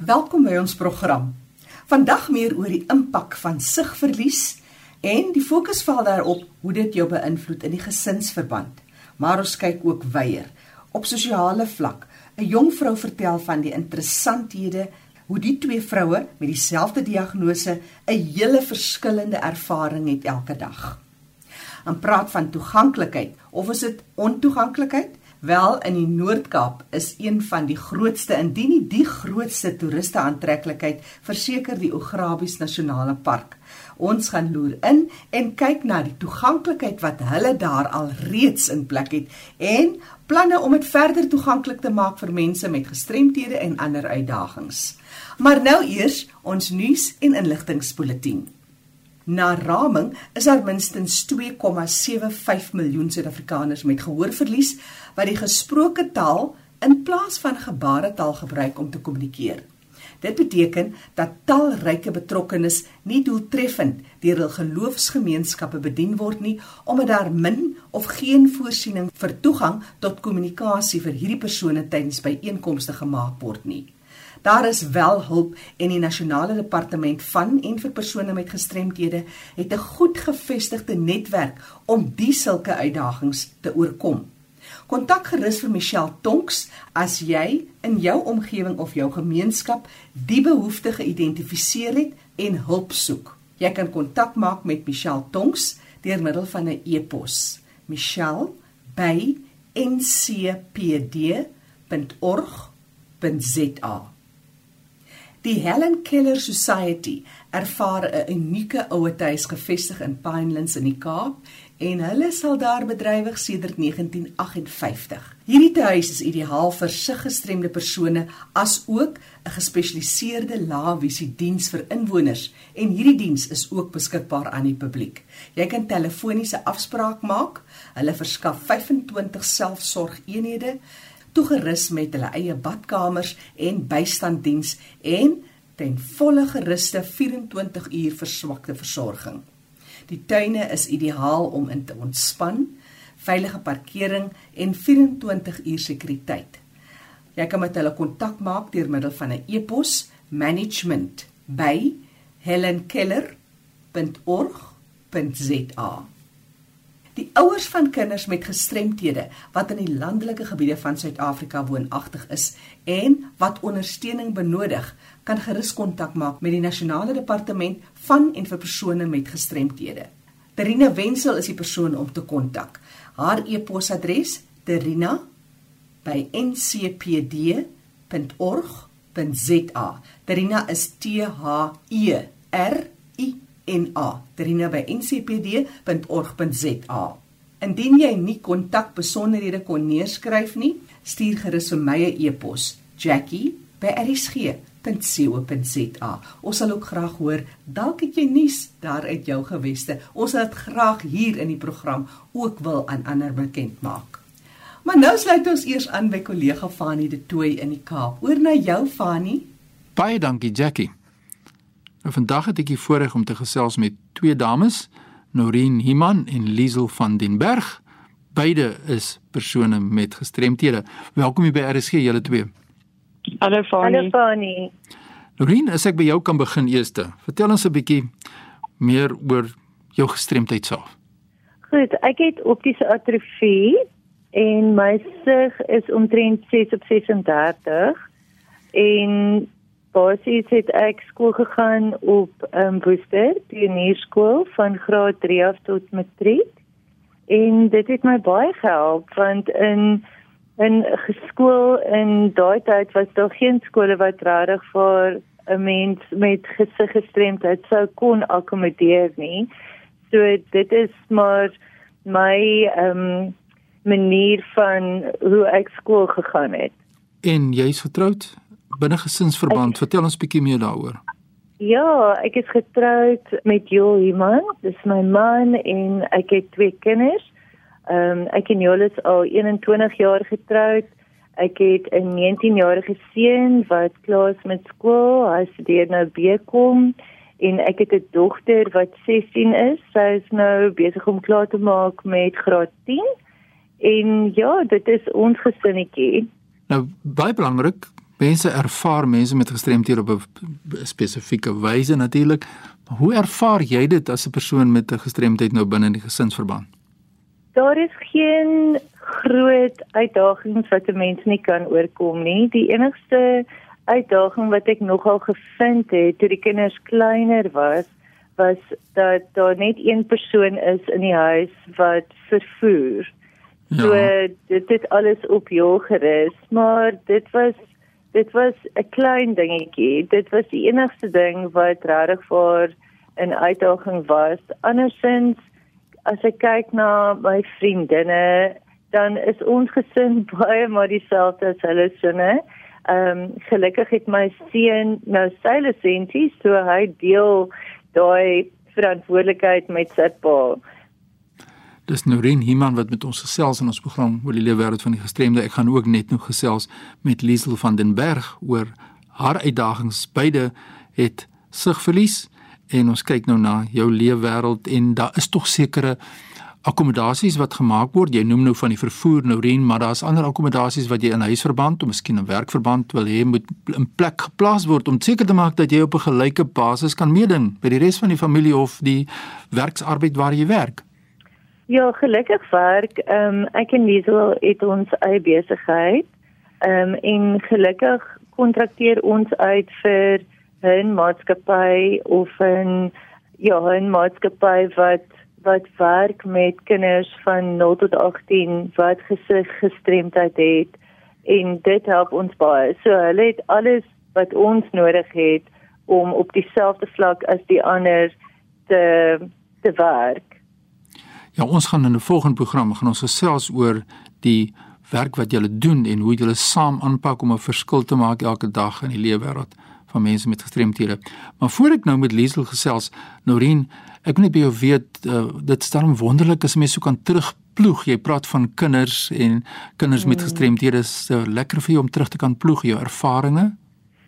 Welkom by ons program. Vandag meer oor die impak van sigverlies en die fokus val daarop hoe dit jou beïnvloed in die gesinsverband. Maar ons kyk ook weier op sosiale vlak. 'n Jong vrou vertel van die interessanthede hoe die twee vroue met dieselfde diagnose 'n hele verskillende ervaring het elke dag. En praat van toeganklikheid of is dit ontoeganklikheid? Wel in die Noord-Kaap is een van die grootste indien nie die grootste toeriste aantreklikheid verseker die Ograbies Nasionale Park. Ons gaan loer in en kyk na die toeganklikheid wat hulle daar al reeds in plek het en planne om dit verder toeganklik te maak vir mense met gestremthede en ander uitdagings. Maar nou eers ons nuus en inligtingspulsatie. Na raming is daar minstens 2,75 miljoen Suid-Afrikaners met gehoorverlies wat die gesproke taal in plaas van gebaretaal gebruik om te kommunikeer. Dit beteken dat talryke betrokkenes nie doeltreffend deur hul geloofsgemeenskappe bedien word nie omdat daar min of geen voorsiening vir toegang tot kommunikasie vir hierdie persone tydens byeenkomste gemaak word nie. Daar is wel hulp en die nasionale departement van en vir persone met gestremthede het 'n goed gevestigde netwerk om die sulke uitdagings te oorkom. Kontak gerus vir Michelle Tonks as jy in jou omgewing of jou gemeenskap die behoefte geïdentifiseer het en hulp soek. Jy kan kontak maak met Michelle Tonks deur middel van 'n e-pos. michelle@ncpd.org.za. Die Helen Keller Society ervaar 'n unieke ouetehuis gevestig in Pinelands in die Kaap en hulle sal daar bedrywig sedert 1958. Hierdie tuis is ideaal vir siggestremde persone as ook 'n gespesialiseerde laevisie diens vir inwoners en hierdie diens is ook beskikbaar aan die publiek. Jy kan telefoniese afspraak maak. Hulle verskaf 25 selfsorgeenhede toegerus met hulle eie badkamers en bystanddiens en ten volle geruste 24 uur verswakte versorging. Die tuine is ideaal om in te ontspan, veilige parkering en 24 uur sekuriteit. Jy kan met hulle kontak maak deur middel van 'n e-pos management@helenkeller.org.za. Die ouers van kinders met gestremthede wat in die landelike gebiede van Suid-Afrika woonagtig is en wat ondersteuning benodig, kan gerus kontak maak met die nasionale departement van en vir persone met gestremthede. Terina Wenzel is die persoon om te kontak. Haar e-posadres: terina@ncpd.org.za. Terina is T H E R I N A. terina@ncpd.org.za. Indien jy nie kontak besonderhede kon neerskryf nie, stuur gerus vir my 'n e-pos: jackie@rsg www.co.za. Ons sal ook graag hoor dalk het jy nuus daar uit jou geweste. Ons sal dit graag hier in die program ook wil aan ander bekend maak. Maar nou sluit ons eers aan by kollega Fanie de Tooi in die Kaap. Oor na jou Fanie. Baie dankie Jackie. Nou vandag het ek die voorreg om te gesels met twee dames, Noreen Himan en Liesel van den Berg. Beide is persone met gestremthede. Welkom hier by RSG julle twee. Hallo Fani. Hallo Fani. Lorien, as ek by jou kan begin eerste. Vertel ons 'n bietjie meer oor jou gestremdheid self. Goed, ek het optiese atrofie en my sig is omtrent 6 op 36 en basies het ek skool gegaan op um, Woester, pionierskool van graad 3 af tot matriek. En dit het my baie gehelp want in in geskool in daai tyd was daar geen skole wat regtig vir 'n mens met gesiggestremdheid sou kon akkommodeer nie. So dit is maar my ehm um, manier van hoe ek skool gegaan het. En jy's getroud binne gesinsverband. Ek, Vertel ons bietjie meer daaroor. Ja, ek is getroud met Joel Iman. Dis my man en ek het twee kinders. Ehm um, ek en Jolis al 21 jaar getroud. Ek het 'n 19-jarige seun wat klaar is met skool. Hy studeer nou BCom en ek het 'n dogter wat 16 is. Sy is nou besig om klaar te maak met graad 10. En ja, dit is ons gesinnetjie. Nou baie belangrik, mense ervaar mense met gestremthede op 'n spesifieke wyse natuurlik. Maar hoe ervaar jy dit as 'n persoon met 'n gestremdheid nou binne die gesinsverband? Daar is geen groot uitdagings wat 'n mens nie kan oorkom nie. Die enigste uitdaging wat ek nogal gevind het toe die kinders kleiner was, was dat daar net een persoon is in die huis wat vervoer. Ja. So dit het alles op jou gerus, maar dit was dit was 'n klein dingetjie. Dit was die enigste ding wat regtig vir 'n uitdaging was. Andersins as ek kyk na my vriendinne, dan is ons gesin baie maar dieselfde as hulle sinne. Ehm um, gelukkig het my seun nou sy lisensie, so hy deel daai verantwoordelikheid met sy pa. Dis Noreen Himan wat met ons gesels in ons program oor die lewe wêreld van die gestremde. Ek gaan ook net nog gesels met Liesel van den Berg oor haar uitdagings. Beide het sigverlies en ons kyk nou na jou lewe wêreld en daar is tog sekere akkommodasies wat gemaak word. Jy noem nou van die vervoer Noreen, maar daar's ander akkommodasies wat jy in huisverband of miskien 'n werkverband wil hê moet in plek geplaas word om seker te maak dat jy op 'n gelyke basis kan meeding by die res van die familie of die werksarbeid waar jy werk. Ja, gelukkig werk ehm um, ek en Liesel het ons eie besigheid. Ehm um, en gelukkig kontrakteer ons uit vir 'n maatskappy of 'n ja, 'n maatskappy wat wat werk met kinders van 0 tot 18 wat gesig gestremdheid het en dit help ons baie. So hulle het alles wat ons nodig het om op dieselfde vlak as die ander te te werk. Ja, ons gaan in 'n volgende program gaan ons gesels oor die werk wat julle doen en hoe julle saam aanpak om 'n verskil te maak elke dag in die lewe wêreld van mense met gestremthede. Maar voor ek nou met Liesel gesels, Norien, ek wil net by jou weet, uh, dit staan wonderlik as mense so kan terugploeg. Jy praat van kinders en kinders met hmm. gestremthede, is uh, lekker vir jou om terug te kan ploeg jou ervarings.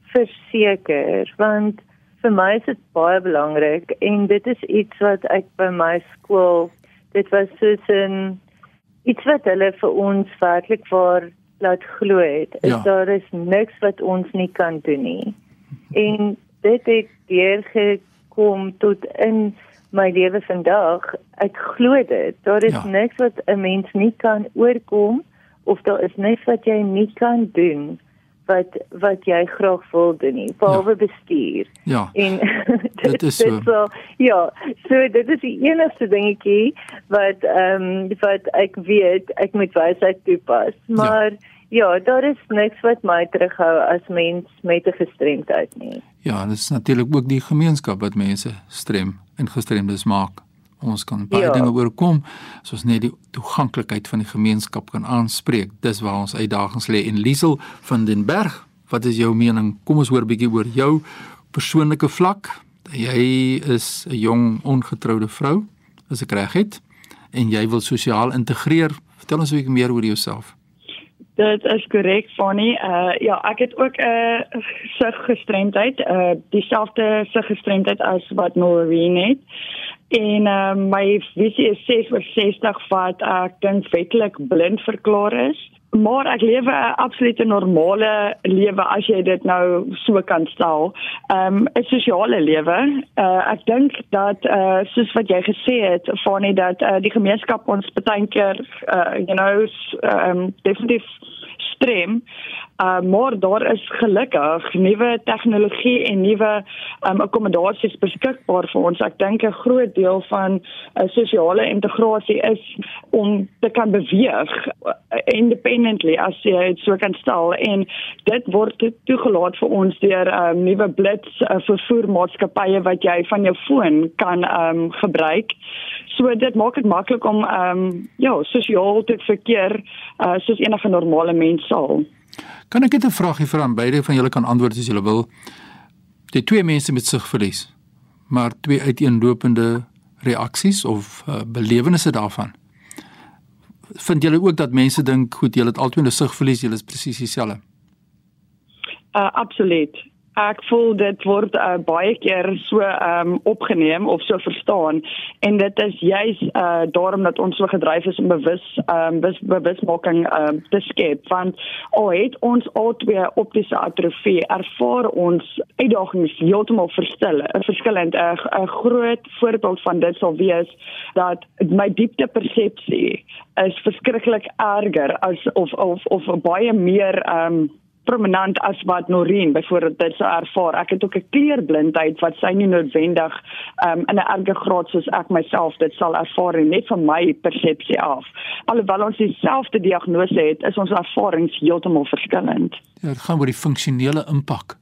Verseker, want vir my is dit baie belangrik en dit is iets wat ek by my skool dit was soos 'n iets wat hulle vir ons werklik vir laat glo het. Ja. Daar is niks wat ons nie kan doen nie. En dit het deur gekom tot in my lewe vandag. Ek glo dit. Daar is ja. niks wat 'n mens nie kan oorkom of daar is niks wat jy nie kan doen wat wat jy graag wil doen nie behalwe ja. bestuur. Ja. En dit is so. so ja, so dit is die enigste dingetjie wat ehm um, wat ek weet ek moet wysheid toepas. Maar ja. ja, daar is niks wat my terughou as mens met 'n gestremdheid nie. Ja, dit is natuurlik ook die gemeenskap wat mense strem en gestremdes maak ons kan baie ja. dinge oorkom as ons net die toeganklikheid van die gemeenskap kan aanspreek. Dis waar ons uitdagings lê en Liesel van den Berg, wat is jou mening? Kom ons hoor 'n bietjie oor jou persoonlike vlak. Jy is 'n jong ongetroude vrou, as ek reg het, en jy wil sosiaal integreer. Vertel ons 'n bietjie meer oor jouself. Dit is korrek, Fanny. Uh ja, ek het ook 'n uh, siggestremdheid, uh dieselfde siggestremdheid as wat Noreen het en uh, my visie is 6 oor 60 wat ek dink wettelik blind verklaar is maar ek lewe 'n absolute normale lewe as jy dit nou so kan stel. Ehm um, 'n sosiale lewe. Uh, ek dink dat uh, soos wat jy gesê het van nie dat uh, die gemeenskap ons baie keer uh, you know ehm um, definitief strem. Uh, maar daar is gelukkig nuwe tegnologie en nuwe um, akkommodasies beskikbaar vir ons. Ek dink 'n groot deel van uh, sosiale integrasie is om te kan beweeg uh, independently as jy dit so kan stel en dit word toegelaat vir ons deur um, nuwe blits uh, vervoermaatskappye wat jy van jou foon kan um, gebruik. So dit maak dit maklik om um, ja, sosiaal te verkeer uh, soos enige normale mens sal. Kan ek net 'n vraagie vra aan beide van julle kan antwoord as julle wil? Die twee mense met sigverlies, maar twee uiteenlopende reaksies of uh, belewennisse daarvan. Vind julle ook dat mense dink goed, julle het albei 'n sigverlies, julle is presies dieselfde? Uh absoluut. Ek voel dit word uh, baie keer so um opgeneem of so verstaan en dit is juis uh daarom dat ons so gedryf is om bewus um bewus, bewusmaking um te skep. Want al het ons al twee optiese atrofie ervaar ons uitdagings heeltemal verstel verskillend. 'n groot voorbeeld van dit sal wees dat my diepte persepsie is verskriklik erger as of of of baie meer um prominent as wat Noreen byvoorbeeld dit sou ervaar. Ek het ook 'n kleurblindheid wat sy nie noodwendig um, in 'n erge graad soos ek myself dit sal ervaar net van my persepsie af. Alhoewel ons dieselfde diagnose het, is ons ervarings heeltemal verskillend. Ja, dit gaan oor die funksionele impak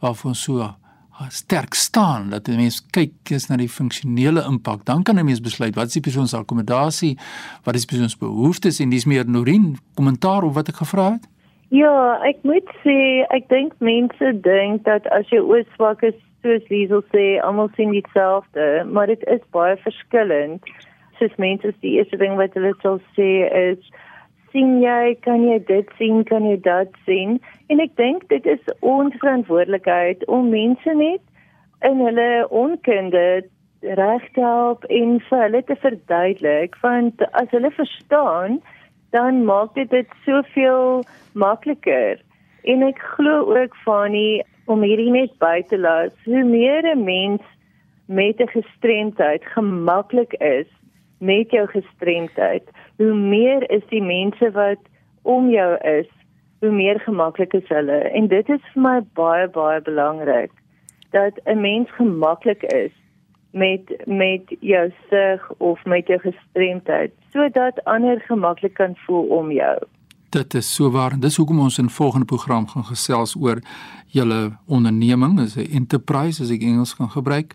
waarvan so ah, sterk staan dat 'n mens kyk eens na die funksionele impak, dan kan 'n mens besluit wat is die persoon se akkommodasie, wat is die persoon se behoeftes en dis meer Noreen kommentaar op wat ek gevra het. Ja, ek moet sê ek dink mense dink dat as jy oor swak is, soos Liesel sê, almal sien dieselfde, maar dit is baie verskillend. Soos mense die eerste ding wat hulle sal sê is sien jy, kan jy dit sien, kan jy dit sien? En ek dink dit is ons verantwoordelikheid om mense net in hulle onkunde reg te help en vir hulle te verduidelik want as hulle verstaan dan maak dit dit soveel makliker. En ek glo ook van nie om hierdie net by te laat. Hoe meer 'n mens met 'n gestremdheid gemaklik is met jou gestremdheid, hoe meer is die mense wat om jou is, hoe meer gemaklik is hulle. En dit is vir my baie baie belangrik dat 'n mens gemaklik is met met jou sig of met jou gestremdheid sodat ander gemaklik kan voel om jou. Dit is so waar en dis hoekom ons in volgende program gaan gesels oor julle onderneming, is 'n enterprise as ek Engels kan gebruik.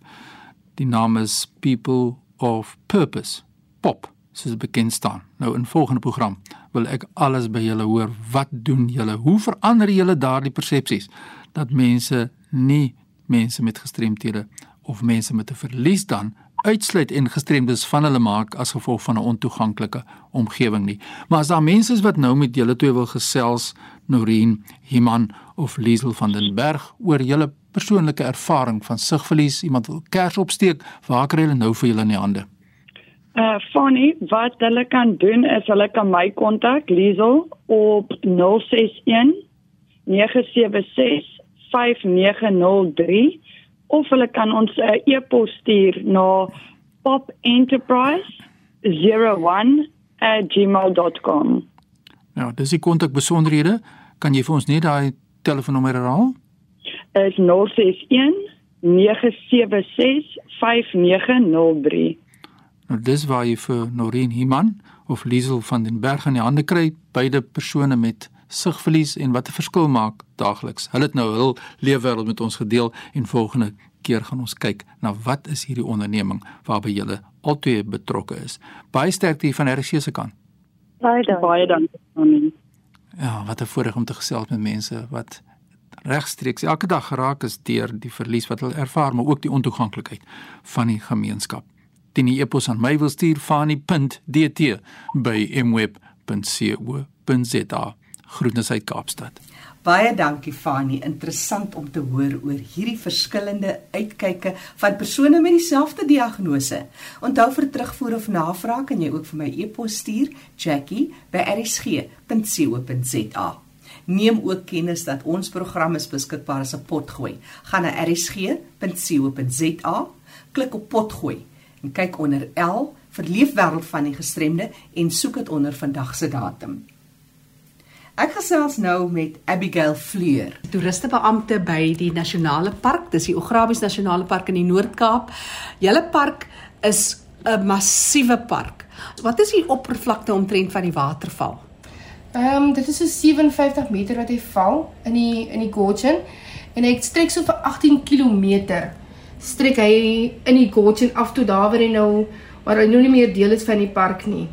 Die naam is People of Purpose. Pop, soos bekend staan. Nou in volgende program wil ek alles by julle hoor. Wat doen julle? Hoe verander julle daardie persepsies dat mense nie mense met gestremthede of mense met 'n verlies dan uitsluit en gestremdes van hulle maak as gevolg van 'n ontoeganklike omgewing nie. Maar as daar mense is wat nou met julle twee wil gesels, Noreen, Himan of Liesel van den Berg oor julle persoonlike ervaring van sigverlies, iemand wil kers opsteek, waar kry hulle nou vir julle in die hande? Uh funny, wat hulle kan doen is hulle kan my kontak Liesel op 061 976 5903 of hulle kan ons 'n uh, e-pos stuur na popenterprise01@gmail.com. Ja, dis die kontak besonderhede. Kan jy vir ons net daai telefoonnommer herhaal? Is 061 976 5903. Nou dis waar jy vir Noreen Himan of Liesel van den Berg in die hande kry, beide persone met sigverlies en wat 'n verskil maak daagliks. Hulle het nou hul leefwêreld met ons gedeel en volgende keer gaan ons kyk na wat is hierdie onderneming waarby julle albei betrokke is. Baie sterkte hier van RC se kant. Baie dankie. Baie dankie. Ja, wat 'n voorreg om te gesels met mense wat regstreeks elke dag geraak is deur die verlies wat hulle ervaar, maar ook die ontoeganklikheid van die gemeenskap. Dien die e-pos aan my wil stuur fani.dt by mweb.co.za groetnis uit Kaapstad. Baie dankie Fani, interessant om te hoor oor hierdie verskillende uitkyke van persone met dieselfde diagnose. Onthou vir terugvoer of navraag kan jy ook vir my e-pos stuur, jackie@rsg.co.za. Neem ook kennis dat ons program is beskikbaar as 'n potgooi. Gaan na rsg.co.za, klik op potgooi en kyk onder L vir leefwêreld van die gestremde en soek dit onder vandag se datum. Ek gesels nou met Abigail Fleur, toeristebeampte by die Nasionale Park, dis die Ograbies Nasionale Park in die Noord-Kaap. Julle park is 'n massiewe park. Wat is die oppervlakte omtrent van die waterval? Ehm um, dit is so 57 meter wat hy val in die in die Gorgon en hy strek so vir 18 km. Strek hy in die Gorgon af tot daar waar hy nou waar hy nou nie meer deel is van die park nie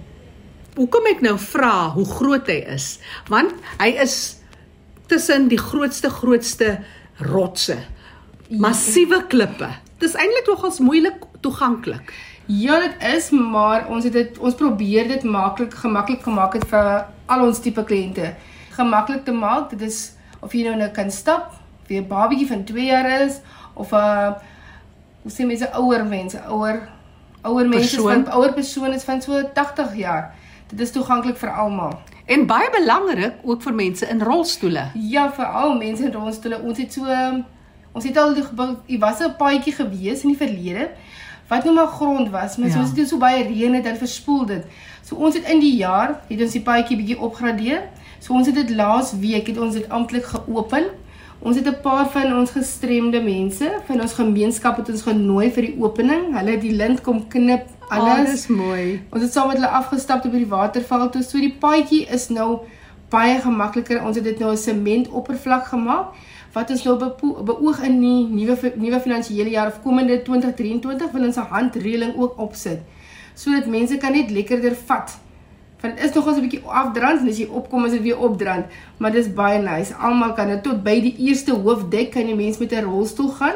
hoekom ek nou vra hoe groot hy is? Want hy is tussen die grootste grootste rotse. Massiewe klippe. Dis eintlik nogals moeilik toeganklik. Ja, dit is, maar ons het dit ons probeer dit maklik gemaklik gemaak het vir al ons tipe kliënte. Gemaklik te maak. Dit is of jy nou nou kan stap weer babietjie van 2 jaar is of 'n hoe sê mense ouer mense, ouer ouer mense Persoon. van ouer persone is van so 80 jaar. Dit is toeganklik vir almal. En baie belangrik ook vir mense in rolstoele. Ja, vir al mense in rolstoele. Ons het so ons het al die hier was 'n paadjie gewees in die verlede wat nou maar grond was, maar Ja. ja. soos dit so baie reën het, dan verspoel dit. So ons het in die jaar het ons die paadjie bietjie opgradeer. So ons het dit laas week het ons dit amptelik geopen. Ons het 'n paar van ons gestremde mense van ons gemeenskap het ons genooi vir die opening. Hulle het die lint kom knip, alles. Dis mooi. Ons het saam met hulle afgestap by die waterval toe. So die paadjie is nou baie gemakliker. Ons het dit nou 'n sementoppervlak gemaak wat ons nou bepo- beoog in die nuwe nuwe finansiële jaar of komende 2023 wil ons 'n handreëling ook opsit sodat mense kan net lekkerder vat. Want is nog ons 'n bietjie afdrand en as jy opkom is dit weer opdrand, maar dis baie nice. Almal kan dit tot by die eerste hoofdek kan die mens met 'n rolstoel gaan.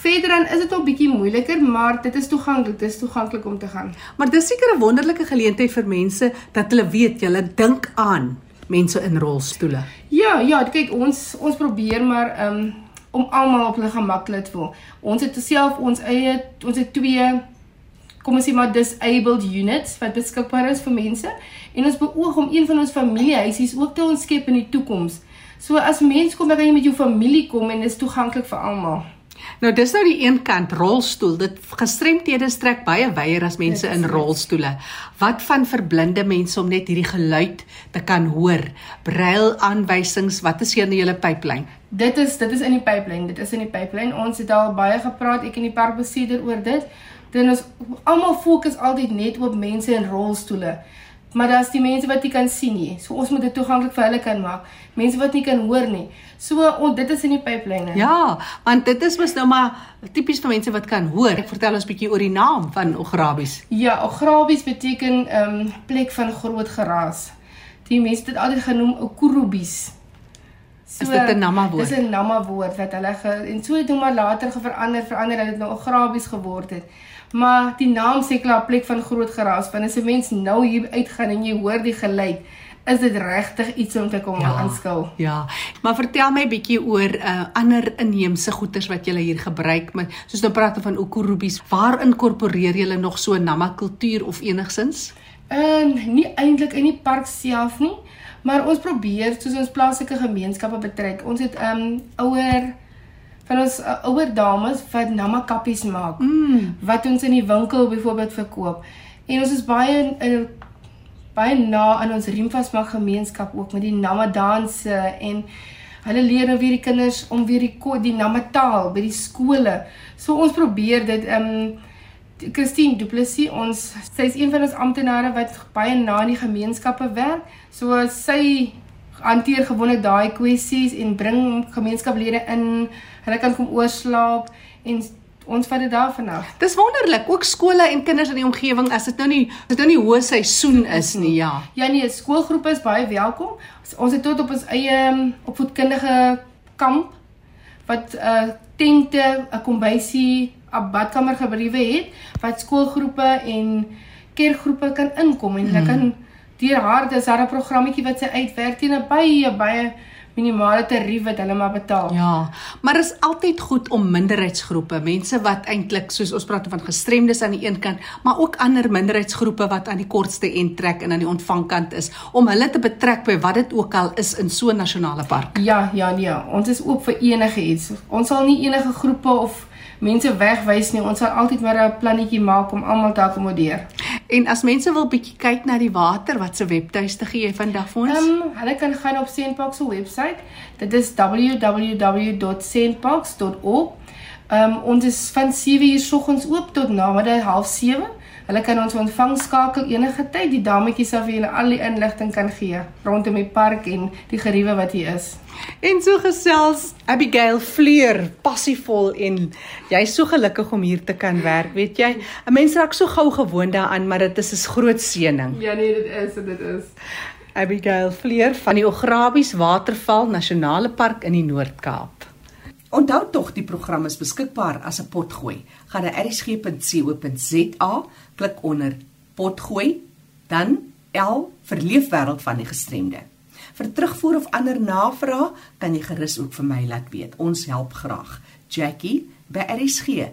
Verder dan is dit nog bietjie moeiliker, maar dit is toeganklik. Dit is toeganklik om te gaan. Maar dis seker 'n wonderlike geleentheid vir mense dat hulle weet jy dink aan mense in rolstoele. Ja, ja, kyk ons ons probeer maar um om almal op hulle gemak te laat voel. Ons het self ons eie ons het twee kom ons sê maar disabled units wat beskikbaar is vir mense en ons beoog om een van ons familiehuisies ook te ontskep in die toekoms. So as mens kom, dan kan jy met jou familie kom en dit is toeganklik vir almal. Nou dis nou die een kant rolstoel. Dit gestremthede strek baie wyer as mense in rolstoele. Wat van verblinde mense om net hierdie geluid te kan hoor? Braille aanwysings, wat is hier in julle pyplyn? Dit is dit is in die pipeline. Dit is in die pipeline. Ons het al baie gepraat ek en die parkbestuurder oor dit. Dan ons almal fokus altyd net op mense in rolstoele. Maar daar's die mense wat nie kan sien nie. So ons moet dit toeganklik vir hulle kan maak. Mense wat nie kan hoor nie. So on, dit is in die pipeline. Ja, want dit is mos nou maar tipies vir mense wat kan hoor. Ek vertel ons bietjie oor die naam van Ograbies. Ja, Ograbies beteken ehm um, plek van groot geraas. Die mense het dit altyd genoem Okurubies. Is dit 'n Nama woord? Dis 'n Nama woord wat hulle ge, en so het hom maar later geverander, verander dat dit nou Ograbies geword het. Maar die naam sê klaar plek van groot geraas, want as 'n mens nou hier uitgaan en jy hoor die geluid, is dit regtig iets om te kom ja. aanskou. Ja, maar vertel my bietjie oor uh ander inheemse goeders wat julle hier gebruik met soos nou praat van okurubies. Waar inkorporeer julle nog so Nama kultuur of enigsins? Ehm um, nie eintlik in die park self nie, maar ons probeer soos ons plaaslike gemeenskappe betrek. Ons het ehm um, ouer van ons uh, ouer dames wat nama kappies maak. Mm. Wat ons in die winkel byvoorbeeld verkoop. En ons is baie in, in baie na aan ons riemvasmaak gemeenskap ook met die nama danse en hulle leer nou weer die kinders om weer die die nama taal by die skole. So ons probeer dit ehm um, Christine Du Plessis, ons sy is een van ons amptenare wat baie na in die gemeenskappe werk. So sy hanteer gewoonlik daai kwessies en bring gemeenskaplede in. Hulle kan kom oorslaap en ons vat dit daarvan af. Dis wonderlik, ook skole en kinders in die omgewing as dit nou nie as dit nou nie hoë seisoen is nie, ja. Ja nee, skoolgroepe is baie welkom. Ons het tot op ons eie um, opvoedkundige kamp wat 'n uh, tente, 'n kombuisie, 'n badkamer gebriewe het wat skoolgroepe en kerkgroepe kan inkom en hulle Mhm. kan deur haar dis daar 'n programmetjie wat sy uitwerk teen 'n baie baie minimale tarief wat hulle maar betaal. Ja, maar is altyd goed om minderheidsgroepe, mense wat eintlik soos ons praat van gestremdes aan die een kant, maar ook ander minderheidsgroepe wat aan die kortste end trek en aan die ontvangkant is, om hulle te betrek by wat dit ook al is in so 'n nasionale park. Ja, ja, nee. Ons is oop vir enige iets. Ons sal nie enige groepe of mense wegwys nie. Ons sal altyd maar 'n plannetjie maak om almal te akkommodeer. En as mense wil bietjie kyk na die water, wat se webtuiste gee jy vandag vir ons? Ehm um, hulle kan gaan op Sandparks se webwerf. Dit is www.sandparks.org. Ehm um, ons is van 7:00 soggens oop tot namiddag 6:30. Hulle kan ons ontvang skakel enige tyd. Die dametjies sal vir julle al die inligting kan gee rondom die park en die geriewe wat hier is. En so gesels Abigail Fleur, passievol en jy's so gelukkig om hier te kan werk, weet jy? 'n Mens raak so gou gewoond daaraan, maar dit is 'n groot seëning. Ja nee, dit is dit is. Abigail Fleur van die Ograbies Waterval Nasionale Park in die Noord-Kaap. Onthou tog die program is beskikbaar as 'n potgooi. Gaan na erisg.co.za, klik onder potgooi, dan L vir leefwêreld van die gestremde. Vir terugvoer of ander navrae kan jy gerus ook vir my laat weet. Ons help graag. Jackie by rsg.co.za.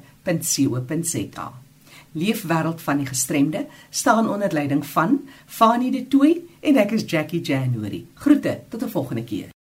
Leefwêreld van die gestremde staan onder leiding van Fanie De Tooy en ek is Jackie January. Groete tot 'n volgende keer.